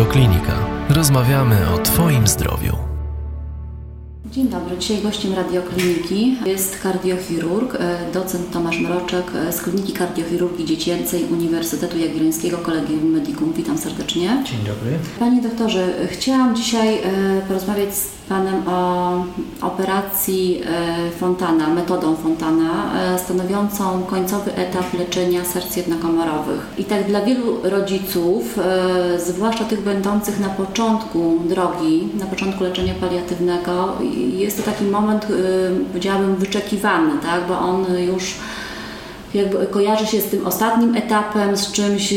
Radioklinika. Rozmawiamy o Twoim zdrowiu. Dzień dobry. Dzisiaj gościem radiokliniki jest kardiochirurg, e, docent Tomasz Mroczek z Kliniki Kardiochirurgii Dziecięcej Uniwersytetu Jagiellońskiego Collegium Medicum. Witam serdecznie. Dzień dobry. Panie doktorze, chciałam dzisiaj e, porozmawiać z Panem o operacji e, Fontana, metodą Fontana, stanowiącą końcowy etap leczenia serc jednokomorowych. I tak dla wielu rodziców, zwłaszcza tych będących na początku drogi, na początku leczenia paliatywnego, jest to taki moment, powiedziałabym, wyczekiwany, tak? bo on już jakby kojarzy się z tym ostatnim etapem, z czymś,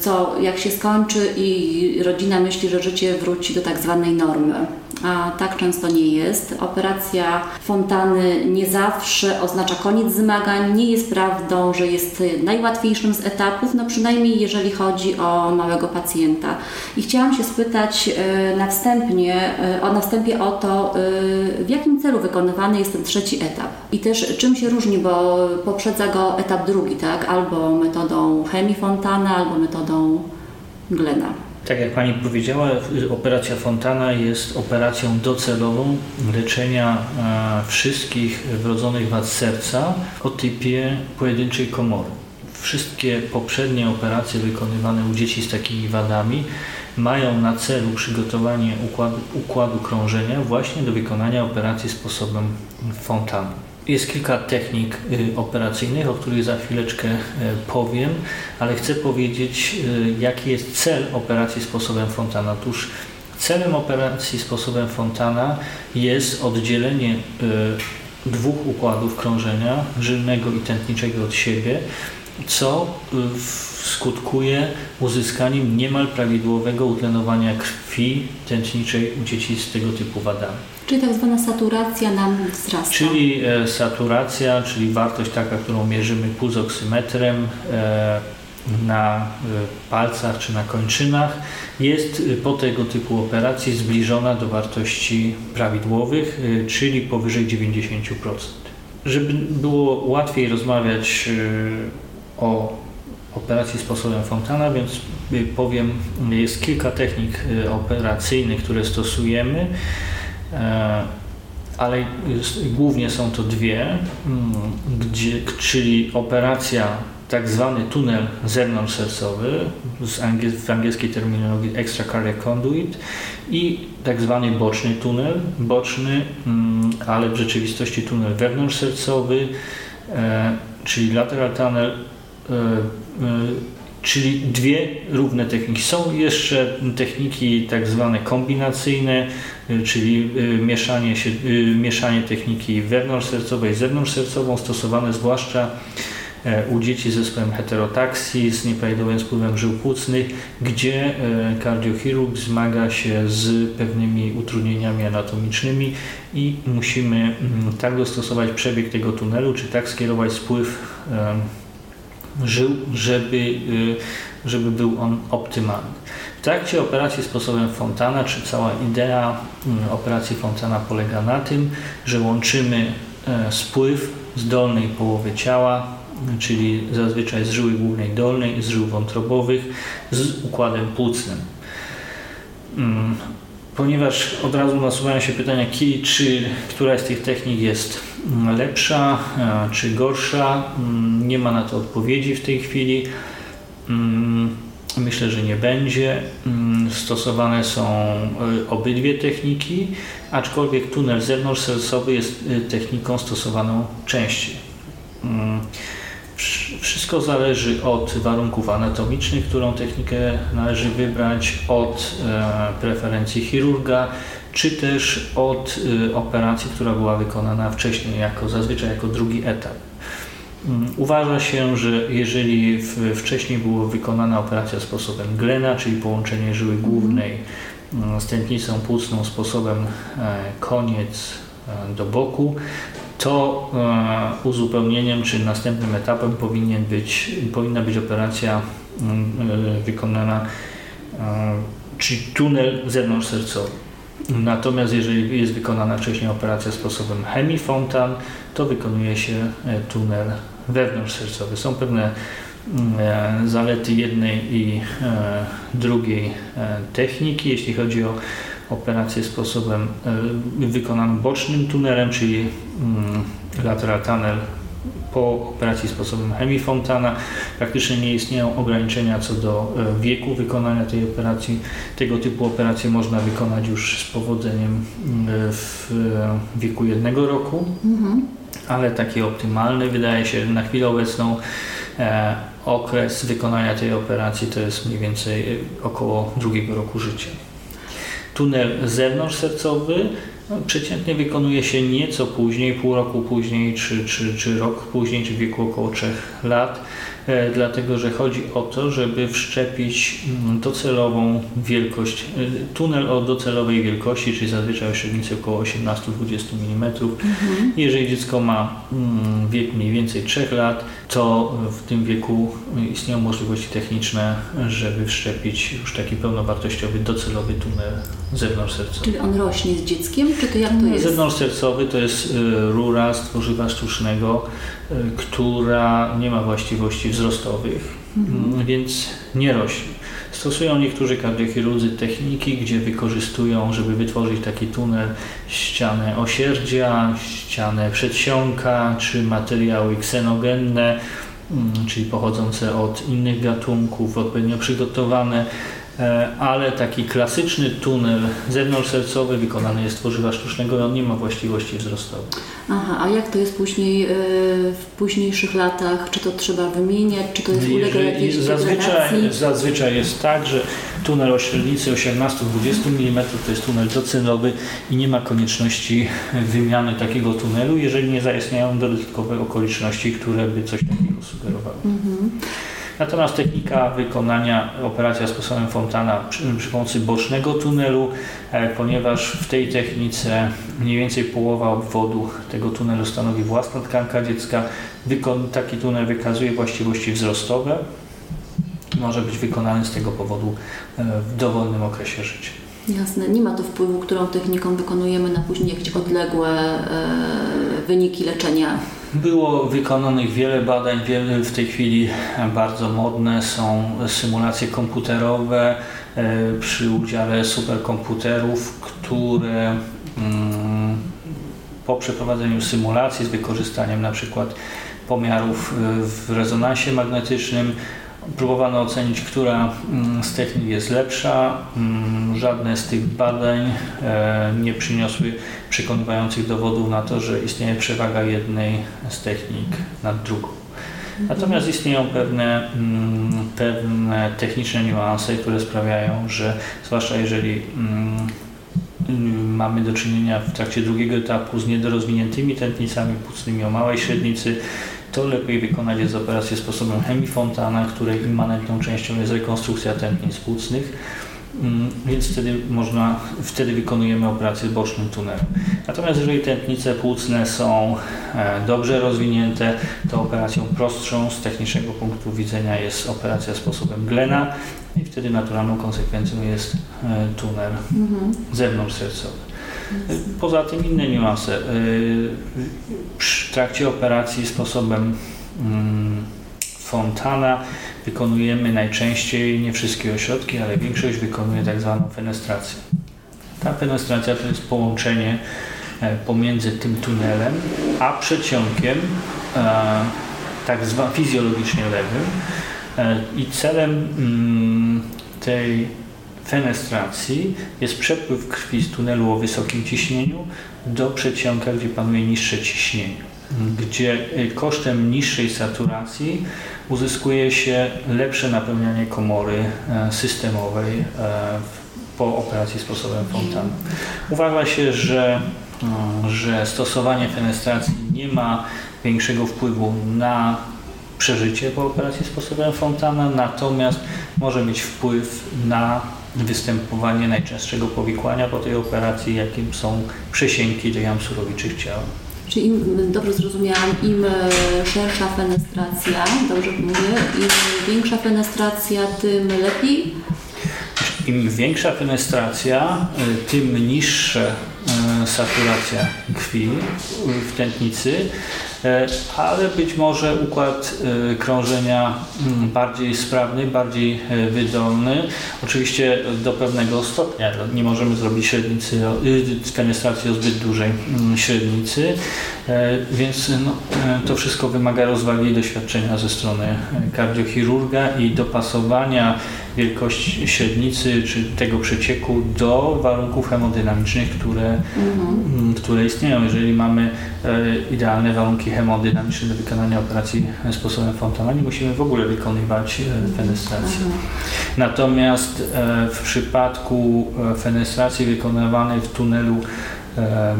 co jak się skończy i rodzina myśli, że życie wróci do tak zwanej normy a tak często nie jest. Operacja fontany nie zawsze oznacza koniec zmagań. Nie jest prawdą, że jest najłatwiejszym z etapów, no przynajmniej jeżeli chodzi o małego pacjenta. I chciałam się spytać e, na wstępnie, e, o, na wstępie o to, e, w jakim celu wykonywany jest ten trzeci etap i też czym się różni, bo poprzedza go etap drugi, tak? Albo metodą chemii fontana, albo metodą Glena. Tak jak Pani powiedziała, operacja Fontana jest operacją docelową leczenia e, wszystkich wrodzonych wad serca o typie pojedynczej komory. Wszystkie poprzednie operacje wykonywane u dzieci z takimi wadami mają na celu przygotowanie układu, układu krążenia właśnie do wykonania operacji sposobem Fontana. Jest kilka technik y, operacyjnych, o których za chwileczkę y, powiem, ale chcę powiedzieć, y, jaki jest cel operacji sposobem Fontana. Otóż celem operacji sposobem Fontana jest oddzielenie dwóch układów krążenia, żylnego i tętniczego od siebie, co skutkuje uzyskaniem niemal prawidłowego utlenowania krwi tętniczej u dzieci z tego typu wadami. Czyli tak zwana saturacja nam wzrasta. Czyli e, saturacja, czyli wartość taka, którą mierzymy pulsoksymetrem e, na e, palcach czy na kończynach, jest e, po tego typu operacji zbliżona do wartości prawidłowych, e, czyli powyżej 90%. Żeby było łatwiej rozmawiać e, o operacji sposobem Fontana, więc powiem, jest kilka technik operacyjnych, które stosujemy. E, ale głównie są to dwie, mm, gdzie, czyli operacja tak zwany tunel zewnątrzsercowy, w angielskiej terminologii extracardiac conduit i tak zwany boczny tunel, boczny, mm, ale w rzeczywistości tunel wewnątrzsercowy, e, czyli lateral tunnel, e, czyli dwie równe techniki. Są jeszcze techniki tak zwane kombinacyjne, y, czyli y, mieszanie, się, y, mieszanie techniki wewnątrzsercowej z zewnątrzsercową, stosowane zwłaszcza e, u dzieci z zespołem heterotaksji, z nieprawidłowym spływem żył płucnych, gdzie e, kardiochirurg zmaga się z pewnymi utrudnieniami anatomicznymi i musimy mm, tak dostosować przebieg tego tunelu, czy tak skierować spływ żył, żeby, y, żeby był on optymalny. W trakcie operacji sposobem Fontana, czy cała idea y, operacji Fontana polega na tym, że łączymy e, spływ z dolnej połowy ciała, czyli zazwyczaj z żyły głównej dolnej, z żył wątrobowych, z układem płucnym. Mm, ponieważ od razu nasuwają się pytania, czy która z tych technik jest lepsza e, czy gorsza. Mm, nie ma na to odpowiedzi w tej chwili. Mm, myślę, że nie będzie. Mm, stosowane są e, obydwie techniki, aczkolwiek tunel zewnątrzsercowy jest e, techniką stosowaną częściej. Wszystko zależy od warunków anatomicznych, którą technikę należy wybrać, od preferencji chirurga, czy też od y, operacji, która była wykonana wcześniej, jako, zazwyczaj jako drugi etap. Mm, uważa się, że jeżeli wcześniej była wykonana operacja sposobem Glena, czyli połączenie żyły głównej mm, z tętnicą płucną sposobem e, koniec e, do boku, to e, uzupełnieniem czy następnym etapem powinien być, powinna być operacja mm, wykonana, czyli tunel zewnątrzsercowy. Natomiast jeżeli jest wykonana wcześniej operacja sposobem hemifontan, to wykonuje się e, tunel wewnątrzsercowy. Są pewne mm, zalety jednej i drugiej techniki, jeśli chodzi o operację sposobem wykonanym bocznym tunelem, czyli mm, lateral tunnel po operacji sposobem hemifontana. Praktycznie nie istnieją ograniczenia co do e, wieku wykonania tej operacji. Tego typu operacje można wykonać już z powodzeniem e, w e, wieku jednego roku, mhm. ale taki optymalny wydaje się na chwilę obecną okres wykonania tej operacji to jest mniej więcej około drugiego roku życia. Tunel zewnątrzsercowy no, przeciętnie wykonuje się nieco później, pół roku później, czy, czy, czy rok później, czy w wieku około 3 lat. E, dlatego że chodzi o to, żeby wszczepić mm, docelową wielkość, e, tunel o docelowej wielkości, czyli zazwyczaj o średnicy około 18-20 mm. Mhm. Jeżeli dziecko ma mm, wiek mniej więcej 3 lat, to w tym wieku istnieją możliwości techniczne, żeby wszczepić już taki pełnowartościowy, docelowy tunel zewnątrzsercowy. Czyli on rośnie z dzieckiem, czy to jak to jest? Zewnątrzsercowy to jest e, rura z tworzywa sztucznego, która nie ma właściwości wzrostowych, mhm. więc nie rośnie. Stosują niektórzy kardiochirurdzy techniki, gdzie wykorzystują, żeby wytworzyć taki tunel, ścianę osierdzia, ścianę przedsionka czy materiały ksenogenne, mm, czyli pochodzące od innych gatunków, odpowiednio przygotowane ale taki klasyczny tunel zewnątrzsercowy wykonany jest z tworzywa sztucznego i on nie ma właściwości wzrostowych. Aha, a jak to jest później e, w późniejszych latach? Czy to trzeba wymieniać, czy to jest ulega jakiejś zazwyczaj, zazwyczaj jest tak, że tunel o średnicy 18-20 mm to jest tunel docelowy i nie ma konieczności wymiany takiego tunelu, jeżeli nie zaistniają dodatkowe okoliczności, które by coś takiego sugerowały. Mhm. Natomiast technika wykonania operacja sposobem Fontana przy, przy pomocy bocznego tunelu, e, ponieważ w tej technice mniej więcej połowa obwodu tego tunelu stanowi własna tkanka dziecka, taki tunel wykazuje właściwości wzrostowe, może być wykonany z tego powodu e, w dowolnym okresie życia. Jasne, nie ma to wpływu, którą techniką wykonujemy na później jakieś odległe e, wyniki leczenia. Było wykonanych wiele badań, wiele w tej chwili bardzo modne. Są symulacje komputerowe e, przy udziale superkomputerów, które mm, po przeprowadzeniu symulacji z wykorzystaniem na przykład pomiarów e, w rezonansie magnetycznym próbowano ocenić, która mm, z technik jest lepsza. Mm, żadne z tych badań e, nie przyniosły przekonywających dowodów na to, że istnieje przewaga jednej z technik nad drugą. Natomiast istnieją pewne, mm, pewne techniczne niuanse, które sprawiają, że zwłaszcza jeżeli mamy do czynienia w trakcie drugiego etapu z niedorozwiniętymi tętnicami płucnymi o małej średnicy, to lepiej wykonać jest operację sposobem hemifontana, której immanentną częścią jest rekonstrukcja tętnic płucnych, mm, więc wtedy można, wtedy wykonujemy operację bocznym tunelem. Natomiast jeżeli tętnice płucne są e, dobrze rozwinięte, to operacją prostszą z technicznego punktu widzenia jest operacja sposobem Glena i wtedy naturalną konsekwencją jest e, tunel mhm. zewnątrzsercowy. Poza tym inne niuanse. Trakcie operacji sposobem mm, Fontana wykonujemy najczęściej, nie wszystkie ośrodki, ale większość wykonuje tak zwaną fenestrację. Ta fenestracja to jest połączenie e, pomiędzy tym tunelem a przeciągiem, e, tak zwanym fizjologicznie lewym. E, I celem mm, tej fenestracji jest przepływ krwi z tunelu o wysokim ciśnieniu do przedsionka, gdzie panuje niższe ciśnienie, gdzie y, kosztem niższej saturacji uzyskuje się lepsze napełnianie komory e, systemowej e, po operacji sposobem Fontana. Uważa się, że, e, że stosowanie fenestracji nie ma większego wpływu na przeżycie po operacji sposobem Fontana, natomiast może mieć wpływ na występowanie najczęstszego powikłania po tej operacji, jakim są przesięki do jam surowiczych ciała. Czyli im, dobrze zrozumiałam, im e, szersza fenestracja, dobrze mówię, im większa fenestracja, tym lepiej? Im większa fenestracja, e, tym niższa e, saturacja krwi w tętnicy, ale być może układ e, krążenia mm, bardziej sprawny, bardziej e, wydolny. Oczywiście do pewnego stopnia nie możemy zrobić średnicy, fenestracji o zbyt dużej mm, średnicy, więc no, to wszystko wymaga rozwagi i doświadczenia ze strony kardiochirurga i dopasowania wielkości średnicy czy tego przecieku do warunków hemodynamicznych, które, mhm. które istnieją. Jeżeli mamy idealne warunki hemodynamiczne do wykonania operacji sposobem Fontana, nie musimy w ogóle wykonywać e, fenestracji. Natomiast e, w przypadku e, fenestracji wykonywanej w tunelu E,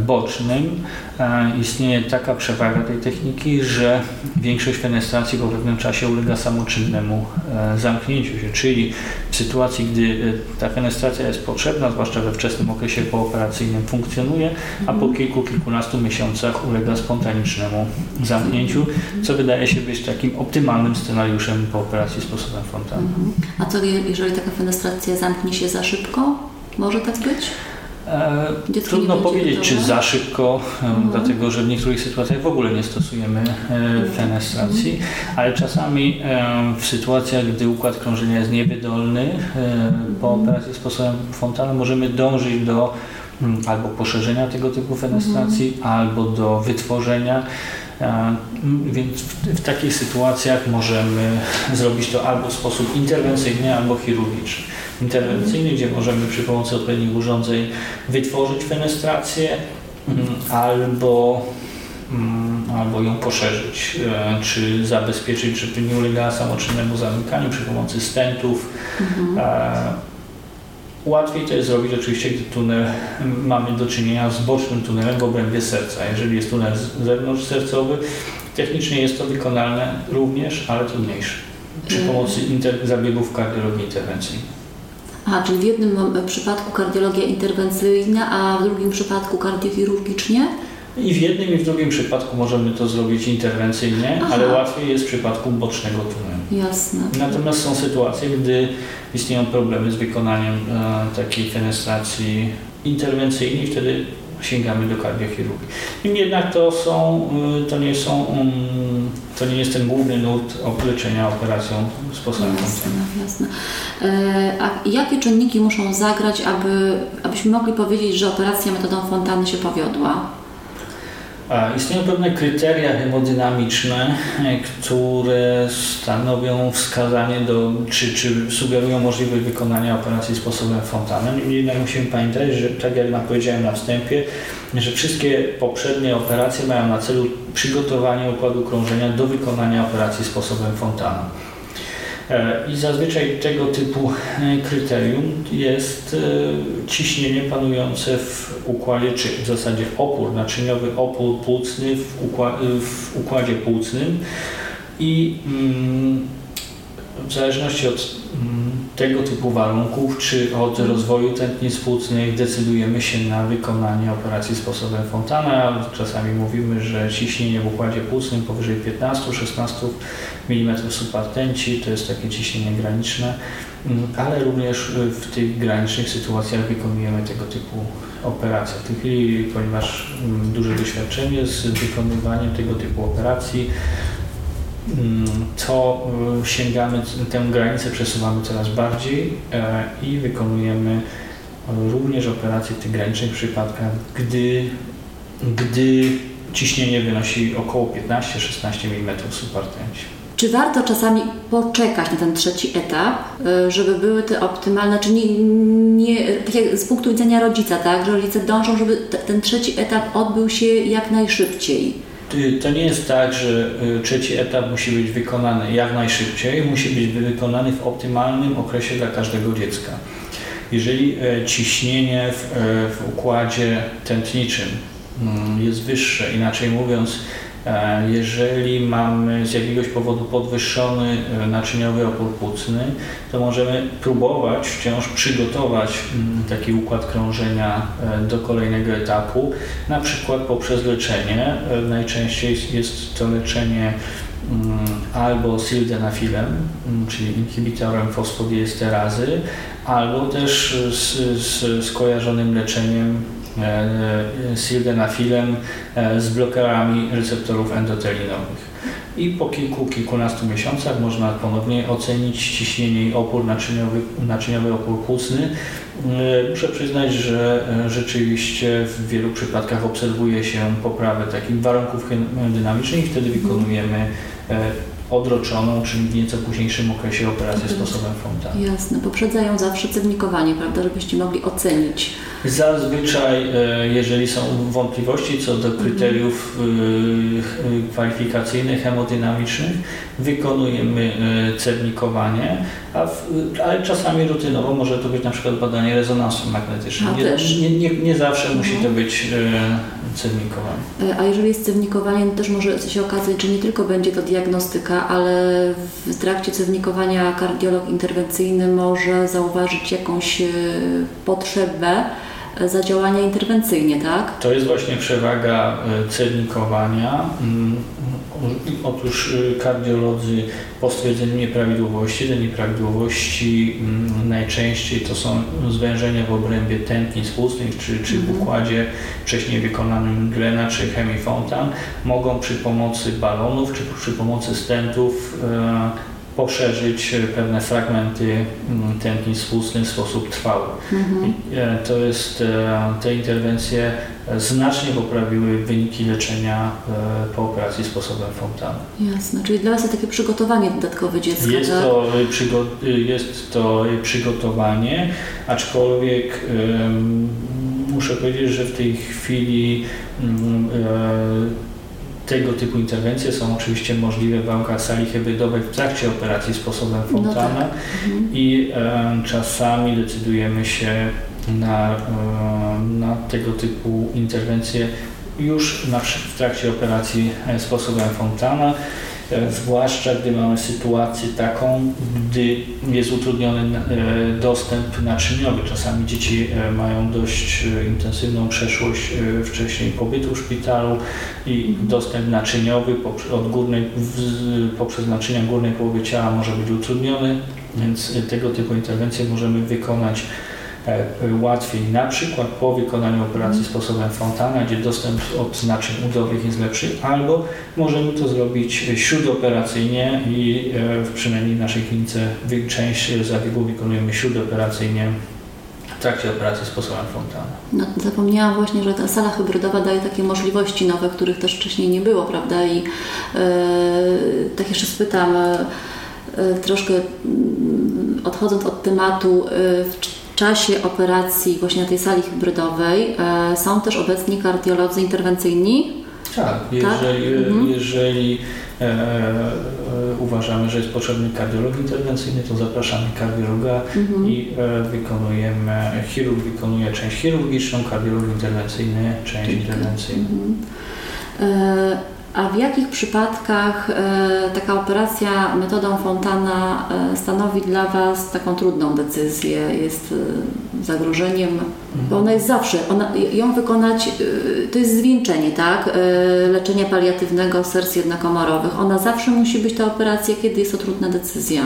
bocznym e, istnieje taka przewaga tej techniki, że większość fenestracji po pewnym czasie ulega samoczynnemu e, zamknięciu się, czyli w sytuacji, gdy ta fenestracja jest potrzebna, zwłaszcza we wczesnym okresie pooperacyjnym funkcjonuje, a po kilku, kilkunastu miesiącach ulega spontanicznemu zamknięciu, co wydaje się być takim optymalnym scenariuszem po operacji sposobem Fontana. Mhm. A co jeżeli taka fenestracja zamknie się za szybko? Może tak być? E, Dziecko Trudno powiedzieć, czy za szybko, e, mhm. dlatego że w niektórych sytuacjach w ogóle nie stosujemy e, fenestracji, mhm. ale czasami w sytuacjach, gdy układ krążenia jest niewydolny, po mhm. operacji sposobem Fontana możemy dążyć do mm, albo poszerzenia tego typu fenestracji, mhm. albo do wytworzenia. Więc w, takich sytuacjach możemy zrobić to albo w sposób interwencyjny, albo chirurgiczny interwencyjny, gdzie możemy przy pomocy odpowiednich urządzeń wytworzyć fenestrację albo, albo ją poszerzyć, e, czy zabezpieczyć, żeby nie ulegała samoczynnemu zamykaniu przy pomocy stentów. Mhm. Łatwiej to jest zrobić oczywiście, gdy tunel mamy do czynienia z bocznym tunelem w obrębie serca. Jeżeli jest tunel zewnątrzsercowy, technicznie jest to wykonalne również, ale trudniejsze przy pomocy zabiegów kardiologii interwencyjnej. A, czyli w jednym przypadku kardiologia interwencyjna, a w drugim przypadku kardiochirurgicznie? I w jednym i w drugim przypadku możemy to zrobić interwencyjnie, Aha. ale łatwiej jest w przypadku bocznego tunelu. Jasne. Natomiast są sytuacje, gdy istnieją problemy z wykonaniem e, takiej fenestracji interwencyjnej, wtedy sięgamy do kardiochirurgii. Niemniej jednak to są, y, to nie są, um, to nie jest ten główny nurt leczenia operacją sposobem jasne, jasne. E, a jakie czynniki muszą zagrać, aby, abyśmy mogli powiedzieć, że operacja metodą Fontany się powiodła? Istnieją pewne kryteria hemodynamiczne, e, które stanowią wskazanie do, czy, czy sugerują możliwość wykonania operacji sposobem fontanem. Jednak musimy pamiętać, że tak jak powiedziałem na wstępie, że wszystkie poprzednie operacje mają na celu przygotowanie układu krążenia do wykonania operacji sposobem fontana. E, I zazwyczaj tego typu e, kryterium jest e, ciśnienie panujące w układzie, czy w zasadzie opór naczyniowy, opór płucny w, układzie, płucnym. I mm, w zależności od mm, tego typu warunków, czy od rozwoju tętnic płucnych decydujemy się na wykonanie operacji sposobem Fontana. Czasami mówimy, że ciśnienie w układzie płucnym powyżej 15-16 mm subartenci to jest takie ciśnienie graniczne, mm, ale również w tych granicznych sytuacjach wykonujemy tego typu operacje. W tej chwili, ponieważ mm, duże doświadczenie z wykonywaniem tego typu operacji, to mm, sięgamy, tę granicę przesuwamy coraz bardziej e, i wykonujemy również operacje w tych granicznych przypadkach, gdy, gdy ciśnienie wynosi około 15-16 mm subartenci. Czy warto czasami poczekać na ten trzeci etap, e, żeby były te optymalne, czy nie, nie tak jak z punktu widzenia rodzica, tak, że rodzice dążą, żeby ten trzeci etap odbył się jak najszybciej? To nie jest tak, że y, trzeci etap musi być wykonany jak najszybciej, musi być wykonany w optymalnym okresie dla każdego dziecka. Jeżeli e, ciśnienie w, e, w układzie tętniczym mm, jest wyższe, inaczej mówiąc, jeżeli mamy z jakiegoś powodu podwyższony e, naczyniowy opór płucny, to możemy próbować wciąż przygotować mm, taki układ krążenia e, do kolejnego etapu, na przykład poprzez leczenie. Najczęściej jest to leczenie mm, albo sildenafilem, mm, czyli inhibitorem fosfodiesterazy, albo też z, z skojarzonym leczeniem sildenafilem z blokerami receptorów endotelinowych. I po kilku, kilkunastu miesiącach można ponownie ocenić ciśnienie i opór naczyniowy, naczyniowy opór płucny. Muszę przyznać, że rzeczywiście w wielu przypadkach obserwuje się poprawę takich warunków dynamicznych i wtedy wykonujemy odroczoną, czyli w nieco późniejszym okresie operację sposobem Fontana. Jasne, poprzedzają zawsze cewnikowanie, prawda, żebyście mogli ocenić. Zazwyczaj, e, jeżeli są wątpliwości co do kryteriów e, kwalifikacyjnych, hemodynamicznych, wykonujemy e, cewnikowanie, w, ale czasami rutynowo może to być na przykład badanie rezonansu magnetycznego. Nie, nie, nie, nie, zawsze musi to być cewnikowanie. A jeżeli jest cewnikowanie, to też może się okazać, że nie tylko będzie to diagnostyka, ale w trakcie cewnikowania kardiolog interwencyjny może zauważyć jakąś potrzebę, zadziałania interwencyjnie, tak? To jest właśnie przewaga e, cednikowania. Mm, otóż e, kardiolodzy po stwierdzeniu nieprawidłowości, te nieprawidłowości mm, najczęściej to są zwężenia w obrębie tętnic płucnych, czy, czy w mhm. układzie wcześniej wykonanym Glena czy Hemifontan, mogą przy pomocy balonów, czy przy pomocy stentów e, poszerzyć pewne fragmenty mm, tętnic płucnych w sposób trwały. Mhm. E, to jest, e, te interwencje znacznie poprawiły wyniki leczenia e, po operacji sposobem Fontana. Jasne, czyli dla Was to takie przygotowanie dodatkowe dziecka, jest tak? To, jest to przygotowanie, aczkolwiek um, muszę powiedzieć, że w tej chwili um, tego typu interwencje są oczywiście możliwe w warunkach sali hybrydowej w trakcie operacji sposobem Fontana no tak. mhm. i e, czasami decydujemy się na, e, na tego typu interwencje już na, w trakcie operacji e, sposobem Fontana. E, zwłaszcza gdy mamy sytuację taką, gdy jest utrudniony e, dostęp naczyniowy. Czasami dzieci e, mają dość intensywną przeszłość wcześniej pobytu w szpitalu i dostęp naczyniowy od górnej, poprzez naczynia górnej połowy ciała może być utrudniony, więc tego typu interwencje możemy wykonać łatwiej, na przykład po wykonaniu operacji sposobem Fontana, gdzie dostęp od naczyń udowych jest lepszy, albo możemy to zrobić śródoperacyjnie i e, przynajmniej w naszej klinice część zabiegów wykonujemy śródoperacyjnie w trakcie operacji sposobem Fontana. No, zapomniałam właśnie, że ta sala hybrydowa daje takie możliwości nowe, których też wcześniej nie było, prawda? I yy, tak jeszcze spytam, yy, troszkę mm, odchodząc od tematu, yy, czasie operacji właśnie na tej sali hybrydowej e, są też obecni kardiolodzy interwencyjni? Tak, tak? jeżeli, mhm. jeżeli e, e, uważamy, że jest potrzebny kardiolog interwencyjny, to zapraszamy kardiologa mhm. i e, wykonujemy, chirurg wykonuje część chirurgiczną, kardiolog interwencyjny część interwencyjną. Mhm. A w jakich przypadkach e, taka operacja metodą Fontana e, stanowi dla Was taką trudną decyzję, jest e, zagrożeniem? Bo ona jest zawsze, ona, ją wykonać to jest zwieńczenie, tak? Leczenia paliatywnego serc jednokomorowych. Ona zawsze musi być ta operacja, kiedy jest to trudna decyzja.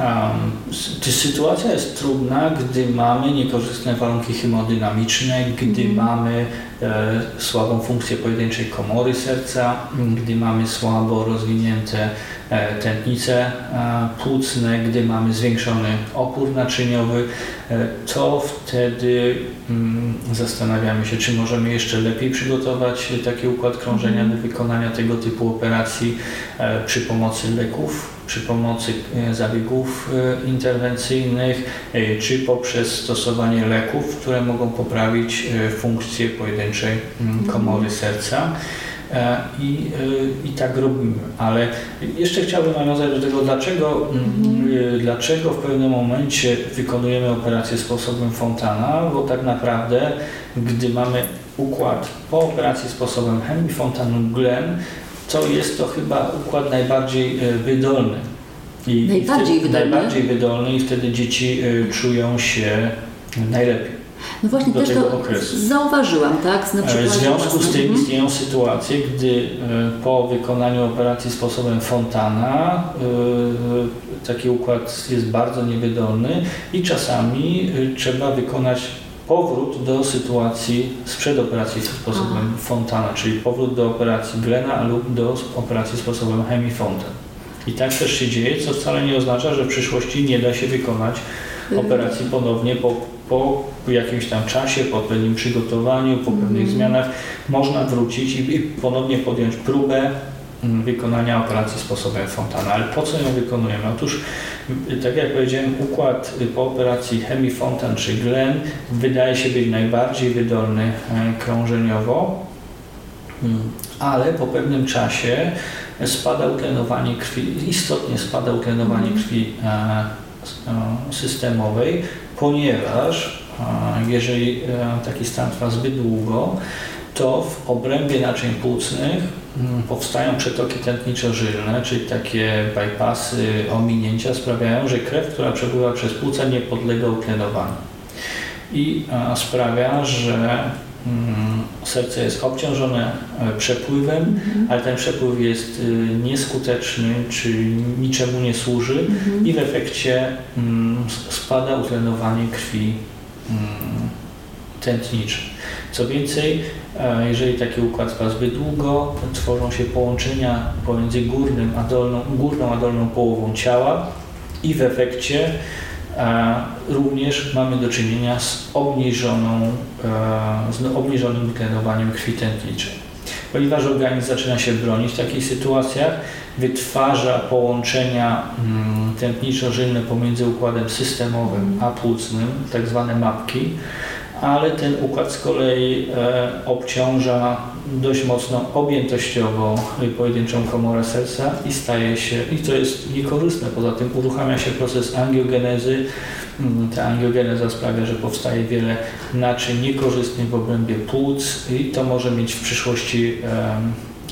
Um, sytuacja jest trudna, gdy mamy niekorzystne warunki hemodynamiczne, gdy mm. mamy e, słabą funkcję pojedynczej komory serca, gdy mamy słabo rozwinięte e, tętnice e, płucne, gdy mamy zwiększony opór naczyniowy, e, to wtedy mm, zastanawiamy się, czy możemy jeszcze lepiej przygotować taki układ krążenia mm. do wykonania tego typu operacji e, przy pomocy leków przy pomocy e, zabiegów e, interwencyjnych, e, czy poprzez stosowanie leków, które mogą poprawić funkcję pojedynczej mm, mhm. komory serca. I, I tak robimy. Ale jeszcze chciałbym nawiązać do tego, dlaczego, mm, mhm. dlaczego w pewnym momencie wykonujemy operację sposobem Fontana, bo tak naprawdę, gdy mamy układ po operacji sposobem Hemi-Fontanu-Glen, to jest to chyba układ najbardziej e, wydolny. I najbardziej i wydolny? Najbardziej wydolny i wtedy dzieci e, czują się najlepiej. No właśnie też to okresu. zauważyłam, tak? E, w związku z tym mhm. istnieją sytuacje, gdy po wykonaniu operacji sposobem Fontana taki układ jest bardzo niewydolny i czasami trzeba wykonać powrót do sytuacji sprzed operacji sposobem Fontana, czyli powrót do operacji Glena lub do operacji sposobem Hemi-Fontan. I tak też się dzieje, co wcale nie oznacza, że w przyszłości nie da się wykonać mhm. operacji ponownie po, po jakimś tam czasie, po pewnym przygotowaniu, po pewnych mhm. zmianach. Można wrócić i ponownie podjąć próbę wykonania operacji sposobem Fontana. Ale po co ją wykonujemy? Otóż, tak jak powiedziałem, układ po operacji Hemi-Fontan czy Glen wydaje się być najbardziej wydolny e, krążeniowo, mm, ale po pewnym czasie spada utlenowanie krwi, istotnie spada utlenowanie mhm. krwi e, e, systemowej, ponieważ jeżeli taki stan trwa zbyt długo, to w obrębie naczyń płucnych mm, powstają przetoki tętniczo-żylne, czyli takie bypassy, ominięcia sprawiają, że krew, która przepływa przez płuca nie podlega utlenowaniu. I sprawia, że Mm, serce jest obciążone e, przepływem, mhm. ale ten przepływ jest y, nieskuteczny, czy niczemu nie służy mhm. i w efekcie mm, spada utlenowanie krwi tętnicze. Co więcej, e, jeżeli taki układ trwa zbyt długo, tworzą się połączenia pomiędzy górnym a dolną, górną a dolną połową ciała i w efekcie również mamy do czynienia z, obniżoną, e, z obniżonym tlenowaniem krwi tętniczej. Ponieważ organizm zaczyna się bronić w takich sytuacjach, wytwarza połączenia mm, tętniczo-żylne pomiędzy układem systemowym a płucnym, tak zwane mapki, ale ten układ z kolei e, obciąża dość mocno objętościowo pojedynczą komorę serca i staje się, i to jest niekorzystne, poza tym uruchamia się proces angiogenezy. Mm, ta angiogeneza sprawia, że powstaje wiele naczyń niekorzystnych w obrębie płuc i to może mieć w przyszłości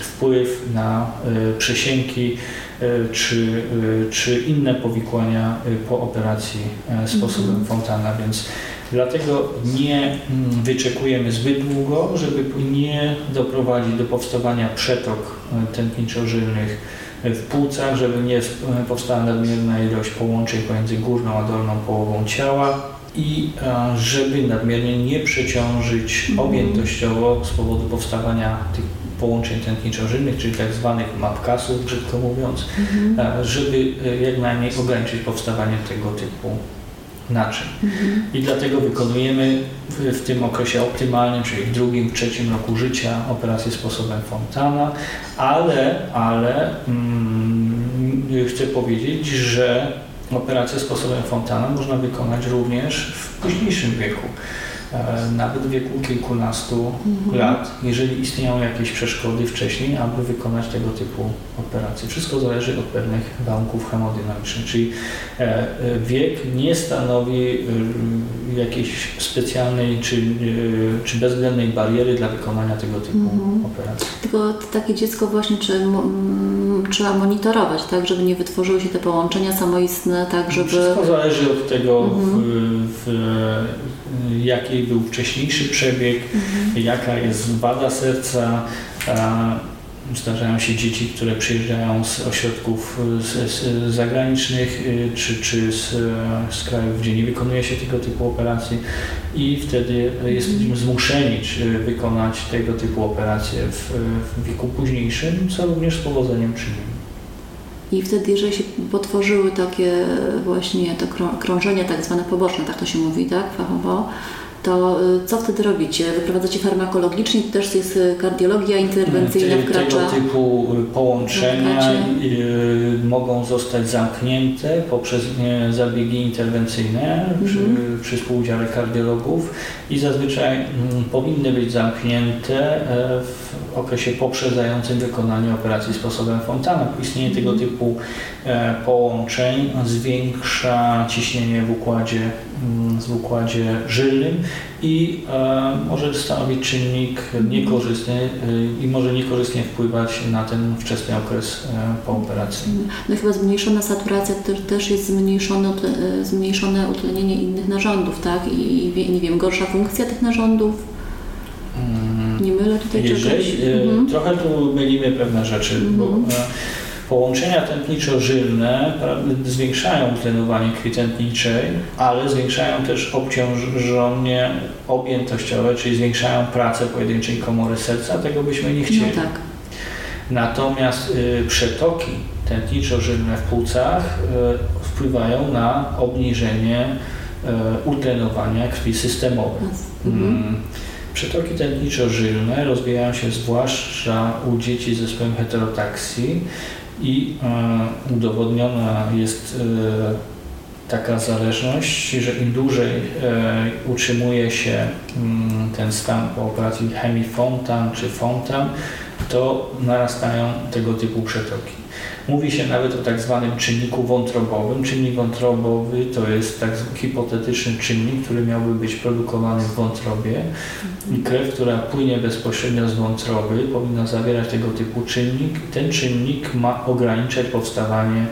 wpływ na e, przesięki e, czy, czy inne powikłania po operacji sposobem mhm. Fontana, więc Dlatego nie mm, wyczekujemy zbyt długo, żeby nie doprowadzić do powstawania przetok e, tętniczo-żylnych w płucach, żeby nie powstała nadmierna ilość połączeń pomiędzy górną a dolną połową ciała i e, żeby nadmiernie nie przeciążyć mhm. objętościowo z powodu powstawania tych połączeń tętniczo-żylnych, czyli tak zwanych mapkasów, brzydko mówiąc, mhm. E, żeby jak najmniej ograniczyć powstawanie tego typu naczyń. Mhm. I dlatego wykonujemy w, w, tym okresie optymalnym, czyli w drugim, trzecim roku życia operację sposobem Fontana, ale, ale mm, chcę powiedzieć, że operację sposobem Fontana można wykonać również w późniejszym wieku. E, nawet w wieku kilkunastu mhm. lat, jeżeli istnieją jakieś przeszkody wcześniej, aby wykonać tego typu operacje. Wszystko zależy od pewnych warunków hemodynamicznych, czyli e, e, wiek nie stanowi jakiejś specjalnej czy, czy bezwzględnej bariery dla wykonania tego typu mhm. operacji. Tylko takie dziecko właśnie czy, trzeba monitorować, tak, żeby nie wytworzyły się te połączenia samoistne, tak, żeby... Wszystko zależy od tego, mhm. w, w jaki był wcześniejszy przebieg, mhm. jaka jest wada serca. Zdarzają się dzieci, które przyjeżdżają z ośrodków z, z zagranicznych y, czy, czy z, z, krajów, gdzie nie wykonuje się tego typu operacji i wtedy jesteśmy mhm. zmuszeni czy wykonać tego typu operacje w, w wieku późniejszym, co również z powodzeniem czynimy. I wtedy, jeżeli się potworzyły takie właśnie te krążenia tak zwane poboczne, tak to się mówi, tak, fachowo, to y, co wtedy robicie? Wyprowadzacie farmakologicznie, to też jest y, kardiologia interwencyjna Te, wkracza? Tego typu y, połączenia mogą zostać zamknięte poprzez zabiegi interwencyjne mhm. przy, przy współudziale kardiologów i zazwyczaj mm, powinny być zamknięte e, w okresie poprzedzającym wykonanie operacji sposobem Fontana. Istnienie tego mhm. typu e, połączeń zwiększa ciśnienie w układzie, mm, w układzie żylnym i e, może stanowić czynnik niekorzystny i może niekorzystnie wpływać na ten wczesny okres pooperacyjny. No chyba zmniejszona saturacja też, też jest zmniejszone, zmniejszone utlenienie innych narządów, tak? I, nie wiem, gorsza funkcja tych narządów? Mm. Nie mylę tutaj Jeżeli, czegoś? E, mhm. Trochę tu mylimy pewne rzeczy, mhm. bo e, Połączenia tętniczo-żylne zwiększają tlenowanie krwi tętniczej, ale zwiększają też obciążenie objętościowe, czyli zwiększają pracę pojedynczej komory serca, tego byśmy nie chcieli. No tak. Natomiast y, przetoki tętniczo-żylne w płucach y, wpływają na obniżenie y, utlenowania krwi systemowej. Mhm. Mm. Przetoki tętniczo-żylne rozwijają się zwłaszcza u dzieci z zespołem heterotaksji i e, udowodniona jest e, taka zależność, że im dłużej e, utrzymuje się mm, ten stan po operacji hemifontan czy fontan, to narastają tego typu przetoki. Mówi się nawet o tak zwanym czynniku wątrobowym. Czynnik wątrobowy to jest tak hipotetyczny czynnik, który miałby być produkowany w wątrobie. I krew, która płynie bezpośrednio z wątroby powinna zawierać tego typu czynnik. Ten czynnik ma ograniczać powstawanie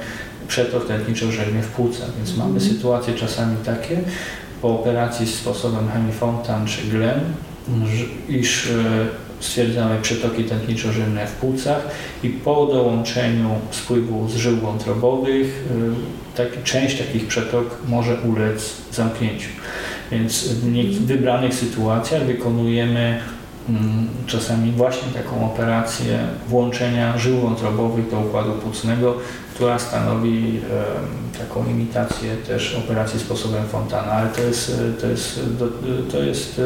przetok tętniczo-żelnych w płucach, więc mamy sytuacje czasami takie. Po operacji sposobem hemifontan czy Glen, iż stwierdzamy przetoki tętniczo-żylne w płucach i po dołączeniu spływu z żył wątrobowych y, część takich przetok może ulec zamknięciu. Więc w wybranych sytuacjach wykonujemy mm, czasami właśnie taką operację włączenia żył wątrobowych do układu płucnego, która stanowi taką imitację też operacji sposobem Fontana, ale to jest, to jest, to jest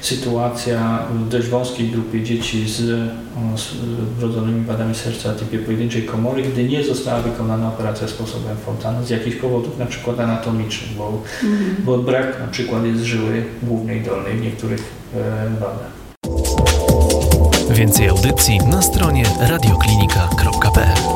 sytuacja w dość wąskiej grupie dzieci z, z wrodzonymi wadami serca typie pojedynczej komory, gdy nie została wykonana operacja sposobem Fontana z jakichś powodów, na przykład anatomicznych, bo, mhm. bo brak na przykład jest żyły głównej dolnej w niektórych e, wadach. Więcej audycji na stronie radioklinika.pl